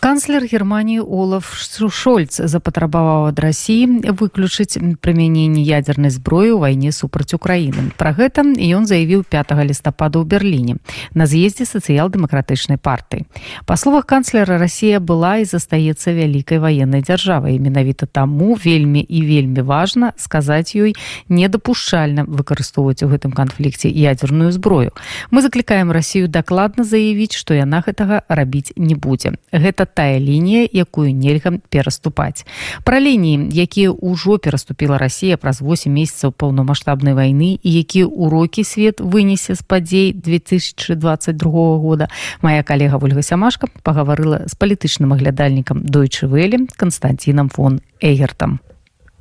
Канцлер германії олаф шольц запатрабаваў ад рассіі выключыць прымяненне ядзернай зброі ў вайне супраць украіны. Пра гэта ён заявіў 5 лістапада ў берліне на з'ездзе сацыял-дэмакратычнай партыі. Па словах канцлера Росія была і застаецца вялікай ваеннай дзяржавай. Менавіта таму вельмі і вельмі важна сказаць ёй недапушчальна выкарыстоўваць у гэтым канфлікце ядзерную зброю. Мы заклікаем Росію дакладна заявіць што яна гэтага рабіць не будзе. Гэта тая лінія якую нельга пераступаць. Пра лініі якія ўжо пераступіла Росія праз 8 месяцаў паўнамасштабнай вайны і які урокі свет вынесе з падзей 2022 года моя калега ольга сямашка пагаварыла з палітычным аглядальнікам дойчы вэлі константинам фон эгертам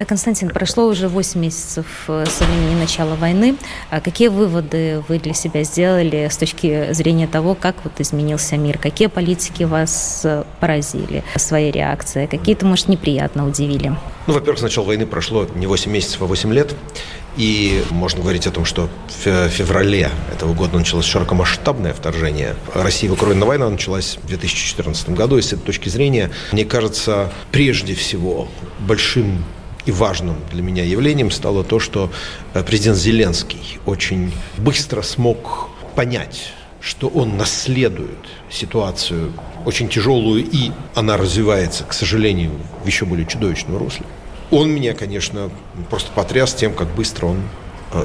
Константин, прошло уже 8 месяцев э, со времени начала войны. А какие выводы вы для себя сделали с точки зрения того, как вот изменился мир? Какие политики вас э, поразили своей реакцией? Какие-то, может, неприятно удивили? Ну, во-первых, с начала войны прошло не 8 месяцев, а 8 лет. И можно говорить о том, что в феврале этого года началось широкомасштабное вторжение. Россия в Украину война началась в 2014 году. И с этой точки зрения, мне кажется, прежде всего большим и важным для меня явлением стало то, что э, президент Зеленский очень быстро смог понять, что он наследует ситуацию очень тяжелую, и она развивается, к сожалению, в еще более чудовищном русле. Он меня, конечно, просто потряс тем, как быстро он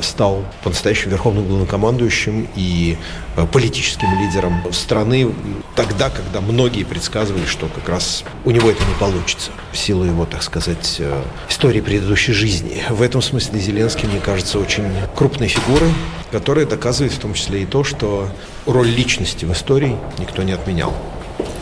стал по-настоящему верховным главнокомандующим и э, политическим лидером страны тогда, когда многие предсказывали, что как раз у него это не получится в силу его, так сказать, э, истории предыдущей жизни. В этом смысле Зеленский, мне кажется, очень крупной фигурой, которая доказывает в том числе и то, что роль личности в истории никто не отменял.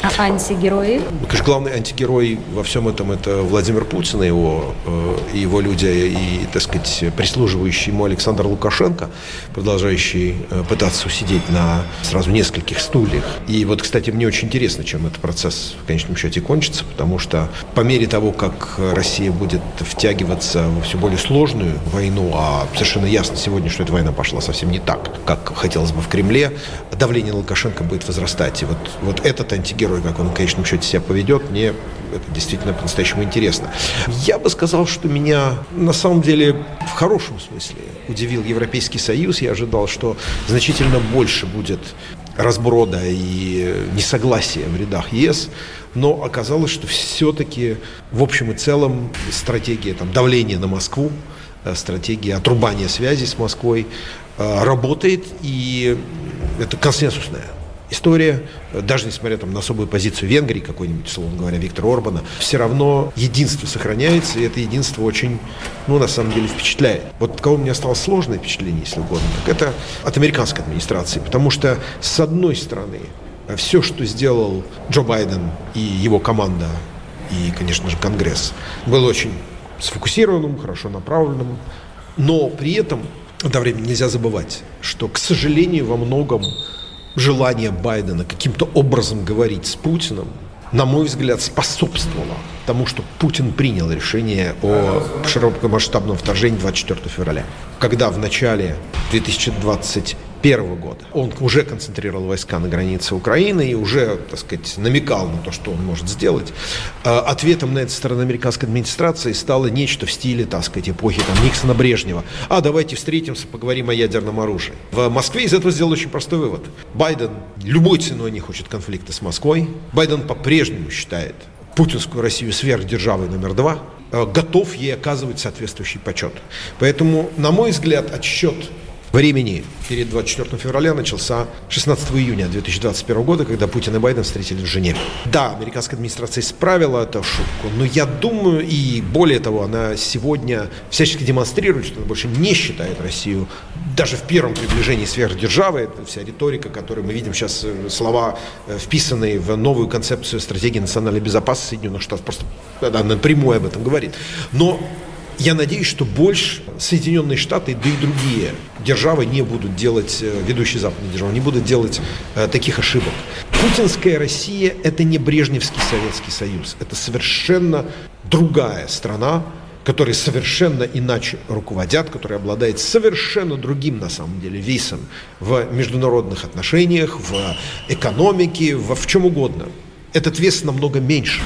А антигерои? Конечно, главный антигерой во всем этом это Владимир Путин и его, э, его люди, и, так сказать, прислуживающий ему Александр Лукашенко, продолжающий э, пытаться усидеть на сразу нескольких стульях. И вот, кстати, мне очень интересно, чем этот процесс в конечном счете кончится, потому что по мере того, как Россия будет втягиваться в все более сложную войну, а совершенно ясно сегодня, что эта война пошла совсем не так, как хотелось бы в Кремле, давление Лукашенко будет возрастать. И вот, вот этот антигерой герой, как он в конечном счете себя поведет, мне это действительно по-настоящему интересно. Я бы сказал, что меня на самом деле в хорошем смысле удивил Европейский Союз. Я ожидал, что значительно больше будет разброда и несогласия в рядах ЕС, но оказалось, что все-таки в общем и целом стратегия там, давления на Москву, э, стратегия отрубания связи с Москвой э, работает, и это консенсусная история, даже несмотря там, на особую позицию Венгрии, какой-нибудь, условно говоря, Виктора Орбана, все равно единство сохраняется, и это единство очень, ну, на самом деле, впечатляет. Вот от кого мне осталось сложное впечатление, если угодно, так это от американской администрации, потому что, с одной стороны, все, что сделал Джо Байден и его команда, и, конечно же, Конгресс, было очень сфокусированным, хорошо направленным, но при этом одновременно нельзя забывать, что, к сожалению, во многом желание Байдена каким-то образом говорить с Путиным, на мой взгляд, способствовало тому, что Путин принял решение о широкомасштабном вторжении 24 февраля. Когда в начале 2020 2021 года. Он уже концентрировал войска на границе Украины и уже, так сказать, намекал на то, что он может сделать. А, ответом на это стороны американской администрации стало нечто в стиле, так сказать, эпохи там, Никсона Брежнева. А давайте встретимся, поговорим о ядерном оружии. В Москве из этого сделал очень простой вывод. Байден любой ценой не хочет конфликта с Москвой. Байден по-прежнему считает путинскую Россию сверхдержавой номер два, а, готов ей оказывать соответствующий почет. Поэтому, на мой взгляд, отсчет времени перед 24 февраля начался 16 июня 2021 года, когда Путин и Байден встретились в Женеве. Да, американская администрация исправила эту шутку, но я думаю, и более того, она сегодня всячески демонстрирует, что она больше не считает Россию даже в первом приближении сверхдержавы, это вся риторика, которую мы видим сейчас, э, слова, э, вписанные в новую концепцию стратегии национальной безопасности Соединенных Штатов, просто она напрямую об этом говорит. Но я надеюсь, что больше Соединенные Штаты, да и другие державы не будут делать, э, ведущие западные державы, не будут делать э, таких ошибок. Путинская Россия – это не Брежневский Советский Союз. Это совершенно другая страна, которые совершенно иначе руководят, которые обладают совершенно другим, на самом деле, весом в международных отношениях, в экономике, во в чем угодно. Этот вес намного меньше.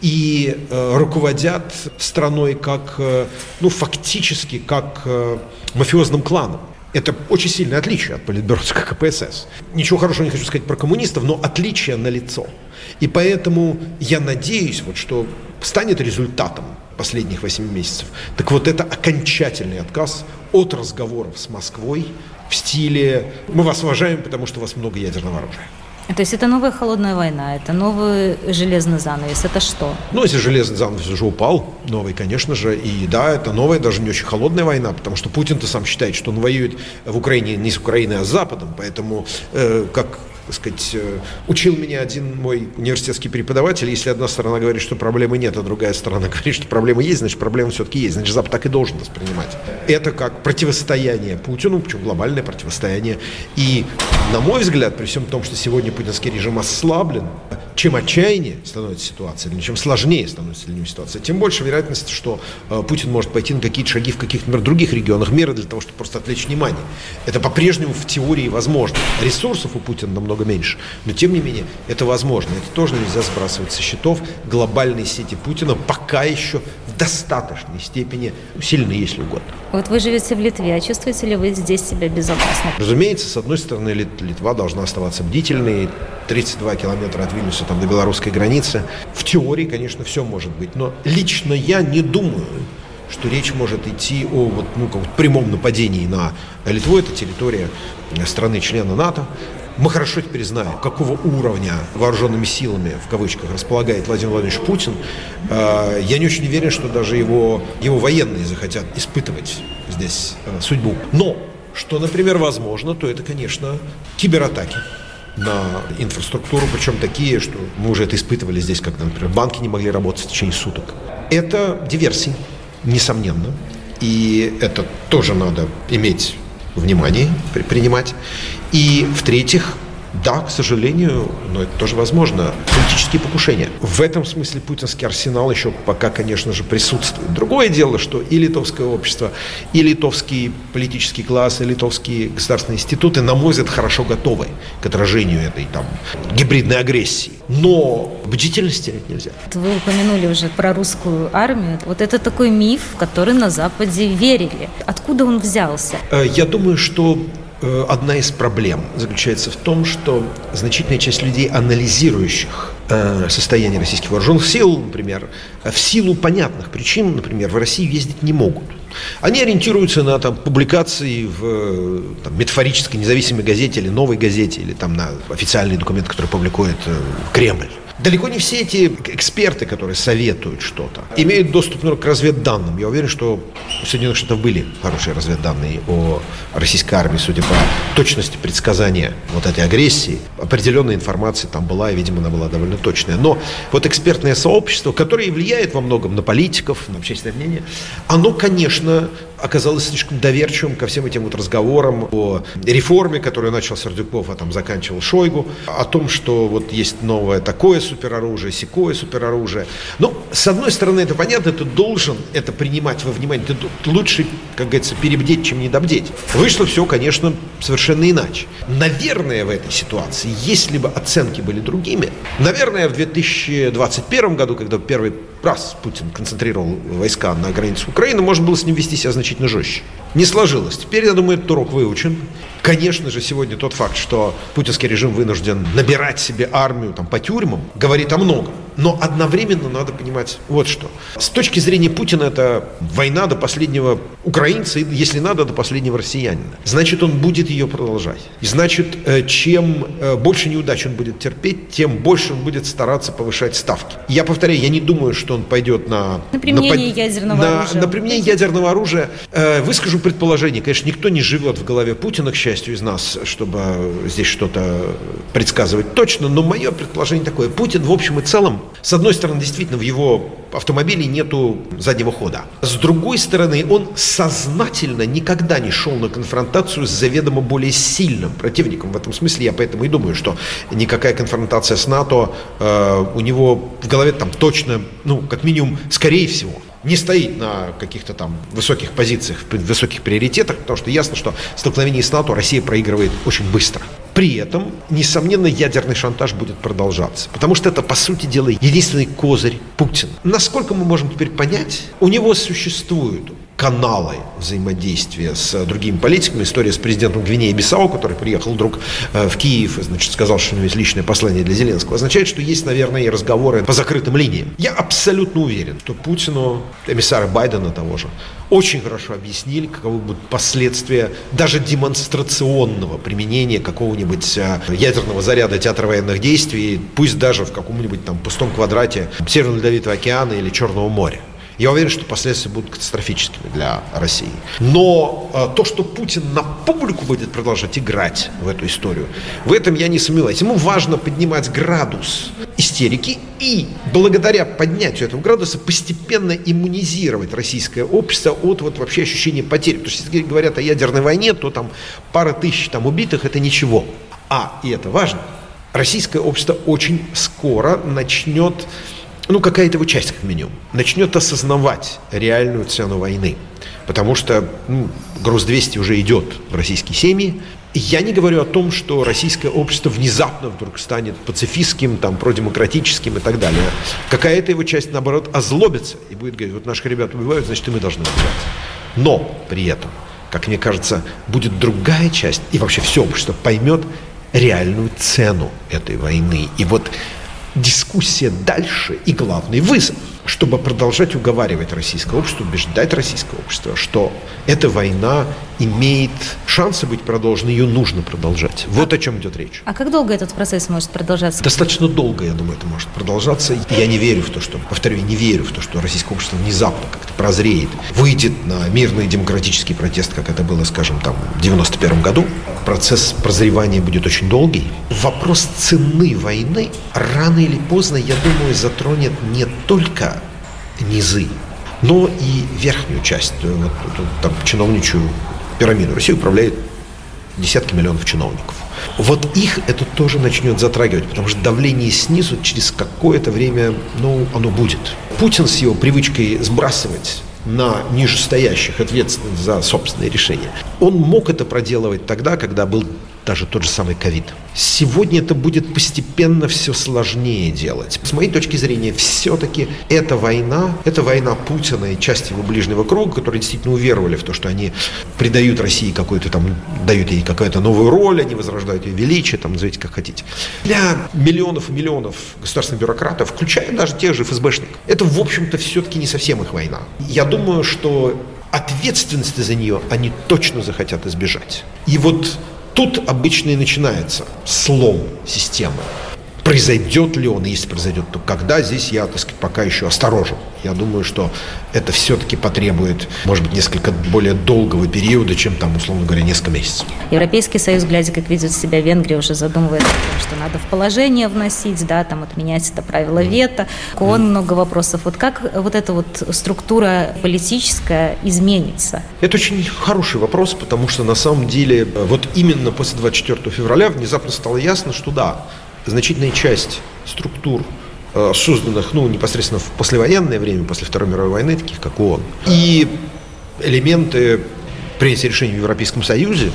И э, руководят страной как, э, ну, фактически, как э, мафиозным кланом. Это очень сильное отличие от политбюровского КПСС. Ничего хорошего не хочу сказать про коммунистов, но отличие на лицо. И поэтому я надеюсь, вот, что станет результатом последних 8 месяцев, так вот это окончательный отказ от разговоров с Москвой в стиле «мы вас уважаем, потому что у вас много ядерного оружия». То есть это новая холодная война, это новый железный занавес, это что? Ну, если железный занавес уже упал, новый, конечно же, и да, это новая, даже не очень холодная война, потому что Путин-то сам считает, что он воюет в Украине не с Украиной, а с Западом, поэтому, э, как так сказать, э, учил меня один мой университетский преподаватель, если одна сторона говорит, что проблемы нет, а другая сторона говорит, что проблемы есть, значит, проблемы все-таки есть, значит, Запад так и должен воспринимать. Это как противостояние Путину, причем глобальное противостояние. И, на мой взгляд, при всем том, что сегодня путинский режим ослаблен, чем отчаяннее становится ситуация, или чем сложнее становится для него ситуация, тем больше вероятность, что э, Путин может пойти на какие-то шаги в каких-то, например, других регионах мира для того, чтобы просто отвлечь внимание. Это по-прежнему в теории возможно. Ресурсов у Путина намного меньше. Но тем не менее, это возможно. Это тоже нельзя сбрасывать со счетов. Глобальные сети Путина пока еще достаточной степени сильны, если угодно. Вот вы живете в Литве, а чувствуете ли вы здесь себя безопасно? Разумеется, с одной стороны, Литва должна оставаться бдительной. 32 километра от Вильнюса там, до белорусской границы. В теории, конечно, все может быть. Но лично я не думаю, что речь может идти о вот, ну, как прямом нападении на Литву. Это территория страны-члена НАТО. Мы хорошо теперь знаем, какого уровня вооруженными силами, в кавычках, располагает Владимир Владимирович Путин. А, я не очень уверен, что даже его, его военные захотят испытывать здесь э, судьбу. Но, что, например, возможно, то это, конечно, кибератаки на инфраструктуру, причем такие, что мы уже это испытывали здесь, когда, например, банки не могли работать в течение суток. Это диверсии, несомненно. И это тоже надо иметь внимание, принимать. И в-третьих, да, к сожалению, но это тоже возможно, политические покушения. В этом смысле путинский арсенал еще пока, конечно же, присутствует. Другое дело, что и литовское общество, и литовский политический класс, и литовские государственные институты, на мой взгляд, хорошо готовы к отражению этой там гибридной агрессии. Но бдительность терять нельзя. Вы упомянули уже про русскую армию. Вот это такой миф, в который на Западе верили. Откуда он взялся? Э, я думаю, что одна из проблем заключается в том, что значительная часть людей, анализирующих э, состояние российских вооруженных сил, например, в силу понятных причин, например, в России ездить не могут. Они ориентируются на там, публикации в там, метафорической независимой газете или новой газете, или там, на официальные документы, которые публикует э, Кремль. Далеко не все эти эксперты, которые советуют что-то, имеют доступ ну, к разведданным. Я уверен, что у Соединенных Штатов были хорошие разведданные о российской армии, судя по точности предсказания вот этой агрессии. Определенная информация там была, и, видимо, она была довольно точная. Но вот экспертное сообщество, которое влияет во многом на политиков, на общественное мнение, оно, конечно, оказалось слишком доверчивым ко всем этим вот разговорам о реформе, которую начал Сердюков, а там заканчивал Шойгу, о том, что вот есть новое такое супероружие, секое супероружие. Но, с одной стороны, это понятно, ты должен это принимать во внимание. Ты лучше, как говорится, перебдеть, чем недобдеть. Вышло все, конечно, совершенно иначе. Наверное, в этой ситуации, если бы оценки были другими, наверное, в 2021 году, когда первый раз Путин концентрировал войска на границе Украины, можно было с ним вести себя значительно жестче. Не сложилось. Теперь, я думаю, этот урок выучен. Конечно же, сегодня тот факт, что путинский режим вынужден набирать себе армию там, по тюрьмам, говорит о многом. Но одновременно надо понимать вот что. С точки зрения Путина это война до последнего украинца, если надо, до последнего россиянина. Значит, он будет ее продолжать. И значит, э, чем э, больше неудач он будет терпеть, тем больше он будет стараться повышать ставки. Я повторяю, я не думаю, что он пойдет на... На применение на, ядерного на, оружия. На применение ядерного оружия. Э, выскажу предположение. Конечно, никто не живет в голове Путина, к счастью, из нас, чтобы здесь что-то предсказывать точно. Но мое предположение такое. Путин, в общем и целом, с одной стороны, действительно, в его автомобиле нету заднего хода. С другой стороны, он сознательно никогда не шел на конфронтацию с заведомо более сильным противником. В этом смысле я поэтому и думаю, что никакая конфронтация с НАТО э, у него в голове там точно, ну, как минимум, скорее всего, не стоит на каких-то там высоких позициях, высоких приоритетах, потому что ясно, что столкновение с НАТО Россия проигрывает очень быстро. При этом, несомненно, ядерный шантаж будет продолжаться. Потому что это, по сути дела, единственный козырь Путина. Насколько мы можем теперь понять, у него существуют каналы взаимодействия с другими политиками. История с президентом Гвинеи Бисау, который приехал вдруг э, в Киев и, значит, сказал, что у него есть личное послание для Зеленского, означает, что есть, наверное, и разговоры по закрытым линиям. Я абсолютно уверен, что Путину, эмиссара Байдена того же, очень хорошо объяснили, каковы будут последствия даже демонстрационного применения какого-нибудь э, ядерного заряда театра военных действий, пусть даже в каком-нибудь там пустом квадрате Северного Ледовитого океана или Черного моря. Я уверен, что последствия будут катастрофическими для России. Но э, то, что Путин на публику будет продолжать играть в эту историю, в этом я не сомневаюсь. Ему важно поднимать градус истерики и благодаря поднятию этого градуса постепенно иммунизировать российское общество от вот вообще ощущения потери. Потому что если говорят о ядерной войне, то там пара тысяч там убитых – это ничего. А, и это важно, российское общество очень скоро начнет ну, какая-то его часть, как минимум, начнет осознавать реальную цену войны. Потому что ну, груз 200 уже идет в российские семьи. Я не говорю о том, что российское общество внезапно вдруг станет пацифистским, там, продемократическим и так далее. Какая-то его часть, наоборот, озлобится и будет говорить, вот наших ребят убивают, значит, и мы должны убивать. Но при этом, как мне кажется, будет другая часть, и вообще все общество поймет реальную цену этой войны. И вот дискуссия дальше и главный вызов, чтобы продолжать уговаривать российское общество, убеждать российское общество, что эта война имеет шансы быть продолжена, ее нужно продолжать. Вот а, о чем идет речь. А как долго этот процесс может продолжаться? Достаточно долго, я думаю, это может продолжаться. Я не верю в то, что, повторю, я не верю в то, что российское общество внезапно как-то прозреет, выйдет на мирный демократический протест, как это было, скажем, там, в 91 году. Процесс прозревания будет очень долгий. Вопрос цены войны рано или поздно, я думаю, затронет не только низы, но и верхнюю часть, э, вот, там, чиновничью пирамиду. Россию управляет десятки миллионов чиновников. Вот их это тоже начнет затрагивать, потому что давление снизу через какое-то время, ну, оно будет. Путин с его привычкой сбрасывать на нижестоящих ответственность за собственные решения. Он мог это проделывать тогда, когда был даже тот же самый ковид. Сегодня это будет постепенно все сложнее делать. С моей точки зрения, все-таки эта война, это война Путина и части его ближнего круга, которые действительно уверовали в то, что они придают России какую-то там, дают ей какую-то новую роль, они возрождают ее величие, там, назовите как хотите. Для миллионов и миллионов государственных бюрократов, включая даже тех же ФСБшников, это, в общем-то, все-таки не совсем их война. Я думаю, что ответственности за нее они точно захотят избежать. И вот Тут обычно и начинается слом системы. Произойдет ли он, если произойдет, то когда, здесь я, так сказать, пока еще осторожен. Я думаю, что это все-таки потребует, может быть, несколько более долгого периода, чем там, условно говоря, несколько месяцев. Европейский Союз, глядя, как ведет себя Венгрия, уже задумывается о том, что надо в положение вносить, да, там отменять это правило вето. Он mm. много вопросов. Вот как вот эта вот структура политическая изменится? Это очень хороший вопрос, потому что на самом деле вот именно после 24 февраля внезапно стало ясно, что да, значительная часть структур Э, созданных ну, непосредственно в послевоенное время, после Второй мировой войны, таких как ООН. И элементы принятия решений в Европейском Союзе,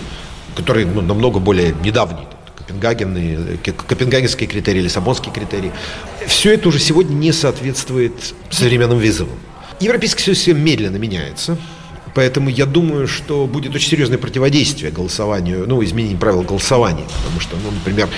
которые ну, намного более недавние, Копенгаген, Копенгагенские критерии, Лиссабонские критерии, все это уже сегодня не соответствует современным вызовам. Европейский Союз медленно меняется, Поэтому я думаю, что будет очень серьезное противодействие голосованию, ну, изменению правил голосования. Потому что, ну, например,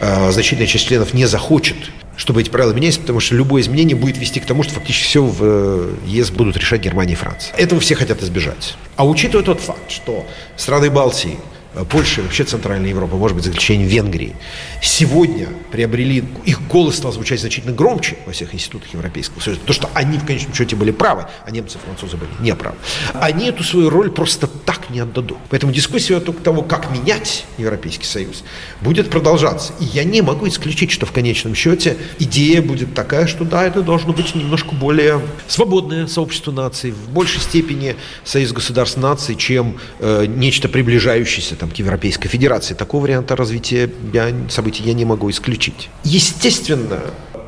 э, значительная часть членов не захочет чтобы эти правила менялись, потому что любое изменение будет вести к тому, что фактически все в э, ЕС будут решать Германия и Франция. Этого все хотят избежать. А учитывая тот факт, что страны Балтии – Польши, вообще Центральная Европа, может быть, за исключением Венгрии, сегодня приобрели, их голос стал звучать значительно громче во всех институтах Европейского Союза, потому что они в конечном счете были правы, а немцы и французы были неправы. Они эту свою роль просто так не отдадут. Поэтому дискуссия вокруг того, как менять Европейский Союз, будет продолжаться. И я не могу исключить, что в конечном счете идея будет такая, что да, это должно быть немножко более свободное сообщество наций, в большей степени союз государств наций, чем э, нечто приближающееся к Европейской Федерации. Такого варианта развития я, событий я не могу исключить. Естественно,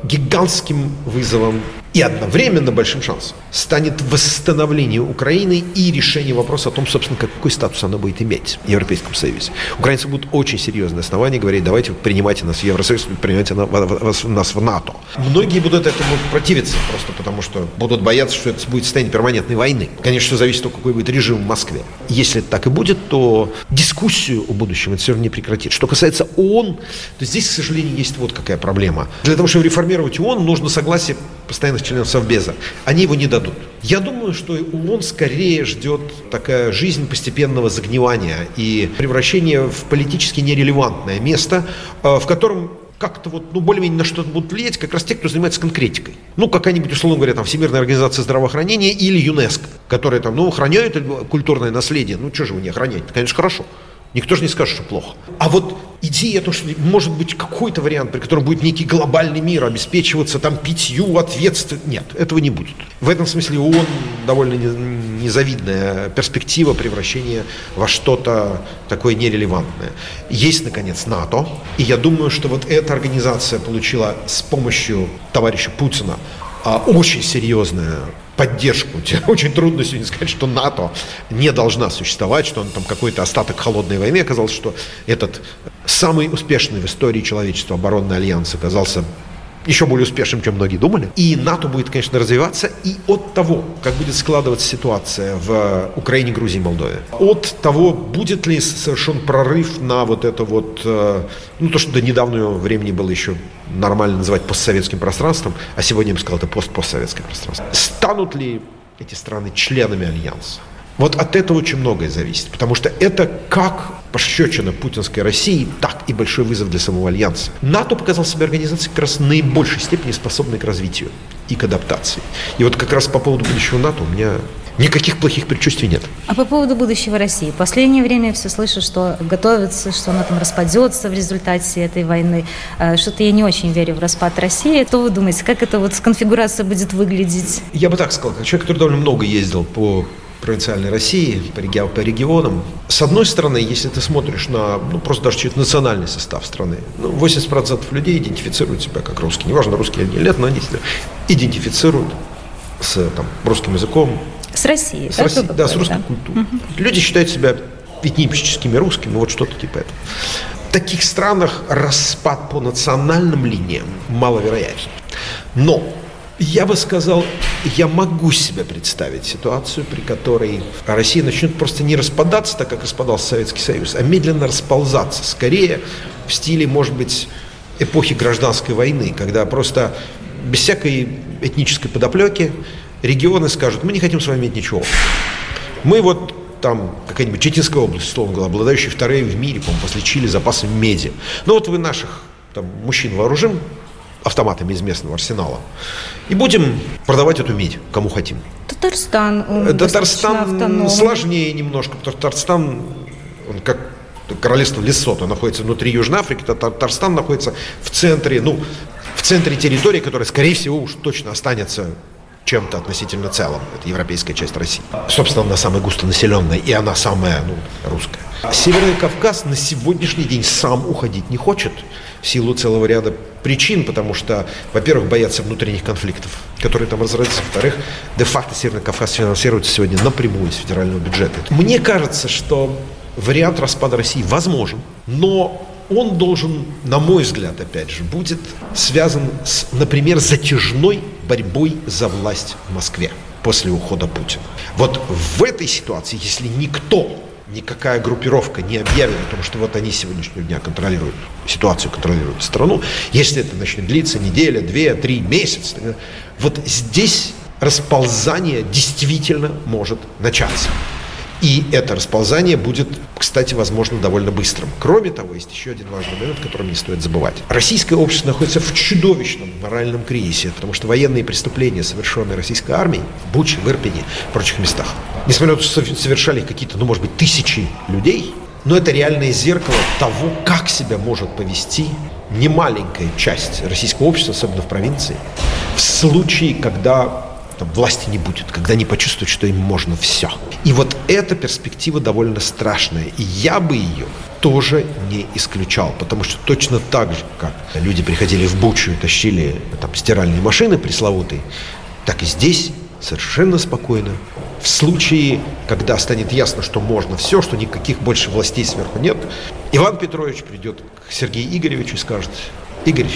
гигантским вызовом и одновременно большим шансом станет восстановление Украины и решение вопроса о том, собственно, какой статус она будет иметь в Европейском Союзе. Украинцы будут очень серьезные основания говорить, давайте принимайте нас в Евросоюз, принимайте нас в НАТО. Многие будут этому противиться просто потому, что будут бояться, что это будет состояние перманентной войны. Конечно, все зависит от того, какой будет режим в Москве. Если это так и будет, то дискуссию о будущем это все равно не прекратит. Что касается ООН, то здесь, к сожалению, есть вот какая проблема. Для того, чтобы реформировать ООН, нужно согласие постоянных членов Совбеза. Они его не дадут. Я думаю, что ООН скорее ждет такая жизнь постепенного загнивания и превращения в политически нерелевантное место, э, в котором как-то вот, ну, более-менее на что-то будут влиять как раз те, кто занимается конкретикой. Ну, какая-нибудь, условно говоря, там, Всемирная организация здравоохранения или ЮНЕСКО, которые там, ну, охраняют культурное наследие. Ну, что же вы не охраняете? Конечно, хорошо. Никто же не скажет, что плохо. А вот идея, то, что может быть какой-то вариант, при котором будет некий глобальный мир обеспечиваться там питью, ответственностью. Нет, этого не будет. В этом смысле ООН довольно незавидная перспектива превращения во что-то такое нерелевантное. Есть, наконец, НАТО. И я думаю, что вот эта организация получила с помощью товарища Путина а, очень серьезное поддержку. Очень трудно сегодня сказать, что НАТО не должна существовать, что он там какой-то остаток холодной войны. Оказалось, что этот самый успешный в истории человечества оборонный альянс оказался еще более успешным, чем многие думали. И НАТО будет, конечно, развиваться. И от того, как будет складываться ситуация в Украине, Грузии, Молдове, от того, будет ли совершен прорыв на вот это вот, э, ну, то, что до недавнего времени было еще нормально называть постсоветским пространством, а сегодня я бы сказал, это пост-постсоветское пространство. Станут ли эти страны членами Альянса? Вот от этого очень многое зависит, потому что это как пощечина путинской России, так и большой вызов для самого Альянса. НАТО показал себя организацией как раз в наибольшей степени способной к развитию и к адаптации. И вот как раз по поводу будущего НАТО у меня Никаких плохих предчувствий нет. А по поводу будущего России? В последнее время я все слышу, что готовится, что она там распадется в результате этой войны. А, что-то я не очень верю в распад России. Что вы думаете, как эта вот конфигурация будет выглядеть? Я бы так сказал, как человек, который довольно много ездил по провинциальной России, по, регионам. С одной стороны, если ты смотришь на, ну, просто даже чуть национальный состав страны, ну, 80% людей идентифицируют себя как русские. Неважно, русские они или нет, но они себя идентифицируют с там, русским языком. С Россией. С Россией, да, с русской да. культурой. Угу. Люди считают себя этническими русскими, вот что-то типа этого. В таких странах распад по национальным линиям маловероятен. Но я бы сказал, я могу себе представить ситуацию, при которой Россия начнет просто не распадаться, так как распадался Советский Союз, а медленно расползаться. Скорее в стиле, может быть, эпохи гражданской войны, когда просто без всякой этнической подоплеки регионы скажут, мы не хотим с вами иметь ничего. Мы вот там какая-нибудь Читинская область, условно говоря, обладающая второй в мире, по-моему, после Чили запасами меди. Ну вот вы наших там, мужчин вооружим, автоматами из местного арсенала. И будем продавать эту медь, кому хотим. Татарстан. Он Татарстан сложнее немножко, потому что Татарстан, он как королевство Лесото находится внутри Южной Африки, Татарстан находится в центре, ну, в центре территории, которая, скорее всего, уж точно останется чем-то относительно целым. Это европейская часть России. Собственно, она самая густонаселенная, и она самая ну, русская. Северный Кавказ на сегодняшний день сам уходить не хочет в силу целого ряда причин, потому что, во-первых, боятся внутренних конфликтов, которые там разразятся, во-вторых, де-факто Северный Кавказ финансируется сегодня напрямую из федерального бюджета. Мне кажется, что вариант распада России возможен, но он должен, на мой взгляд, опять же, будет связан с, например, затяжной борьбой за власть в Москве после ухода Путина. Вот в этой ситуации, если никто никакая группировка не объявит о том, что вот они сегодняшнего дня контролируют ситуацию, контролируют страну, если это начнет длиться неделя, две, три, месяц, вот здесь расползание действительно может начаться. И это расползание будет, кстати, возможно, довольно быстрым. Кроме того, есть еще один важный момент, который не стоит забывать. Российское общество находится в чудовищном моральном кризисе, потому что военные преступления, совершенные российской армией в Буче, в Ирпене, в прочих местах, несмотря на то, что совершали какие-то, ну, может быть, тысячи людей, но это реальное зеркало того, как себя может повести немаленькая часть российского общества, особенно в провинции, в случае, когда там, власти не будет, когда они почувствуют, что им можно все. И вот эта перспектива довольно страшная. И я бы ее тоже не исключал, потому что точно так же, как люди приходили в Бучу и тащили там стиральные машины пресловутые, так и здесь совершенно спокойно. В случае, когда станет ясно, что можно все, что никаких больше властей сверху нет, Иван Петрович придет к Сергею Игоревичу и скажет, Игорь,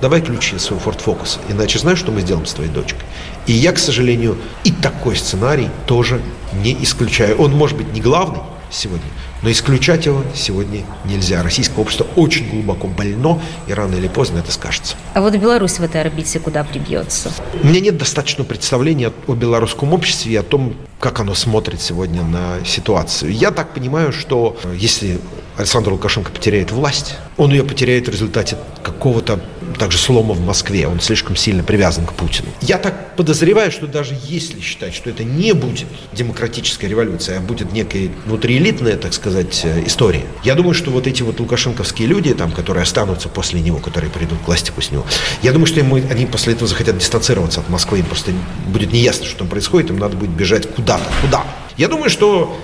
давай ключи от своего Ford Focus, иначе знаешь, что мы сделаем с твоей дочкой? И я, к сожалению, и такой сценарий тоже не исключаю. Он может быть не главный сегодня, но исключать его сегодня нельзя. Российское общество очень глубоко больно, и рано или поздно это скажется. А вот Беларусь в этой орбите куда прибьется? У меня нет достаточного представления о белорусском обществе и о том, как оно смотрит сегодня на ситуацию. Я так понимаю, что э, если Александр Лукашенко потеряет власть, он ее потеряет в результате какого-то также слома в Москве. Он слишком сильно привязан к Путину. Я так подозреваю, что даже если считать, что это не будет демократическая революция, а будет некая внутриэлитная, так сказать, э, история, я думаю, что вот эти вот лукашенковские люди, там, которые останутся после него, которые придут к власти после него, я думаю, что ему, они после этого захотят дистанцироваться от Москвы, им просто будет неясно, что там происходит, им надо будет бежать куда-то. Куда? Я думаю, что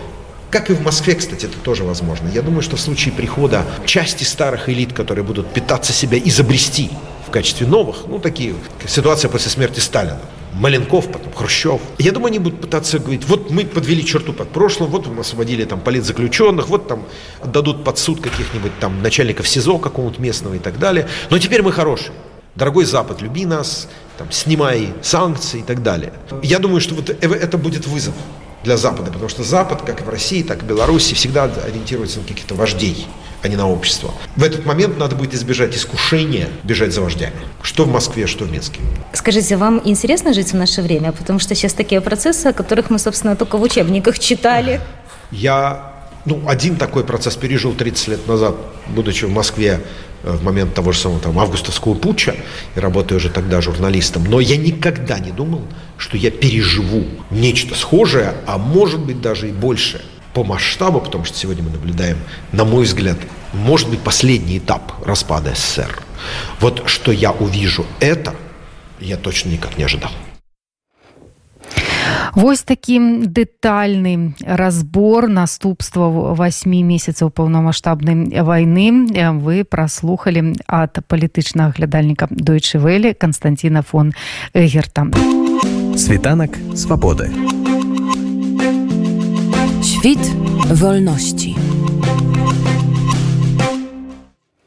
как и в Москве, кстати, это тоже возможно. Я думаю, что в случае прихода части старых элит, которые будут питаться себя изобрести в качестве новых, ну, такие, ситуация после смерти Сталина, Маленков, потом Хрущев. Я думаю, они будут пытаться говорить, вот мы подвели черту под прошлым, вот мы освободили там политзаключенных, вот там отдадут под суд каких-нибудь там начальников СИЗО какого-нибудь местного и так далее. Но теперь мы хорошие. Дорогой Запад, люби нас, там, снимай санкции и так далее. Я думаю, что вот это будет вызов для Запада, потому что Запад, как и в России, так и в Беларуси, всегда ориентируется на каких-то вождей, а не на общество. В этот момент надо будет избежать искушения бежать за вождями. Что в Москве, что в Минске. Скажите, вам интересно жить в наше время? Потому что сейчас такие процессы, о которых мы, собственно, только в учебниках читали. Я ну, один такой процесс пережил 30 лет назад, будучи в Москве в момент того же самого там, августовского путча, и работая уже тогда журналистом, но я никогда не думал, что я переживу нечто схожее, а может быть даже и больше по масштабу, потому что сегодня мы наблюдаем, на мой взгляд, может быть последний этап распада СССР. Вот что я увижу это, я точно никак не ожидал. Вось такі дэтальны разбор наступства 8 месяцаў паўнамасштабнай вайны вы праслухалі ад палітычнага глядальніка дойчы вэлі Константина фон Эгерта Світанак свабоды Світ вольнасці.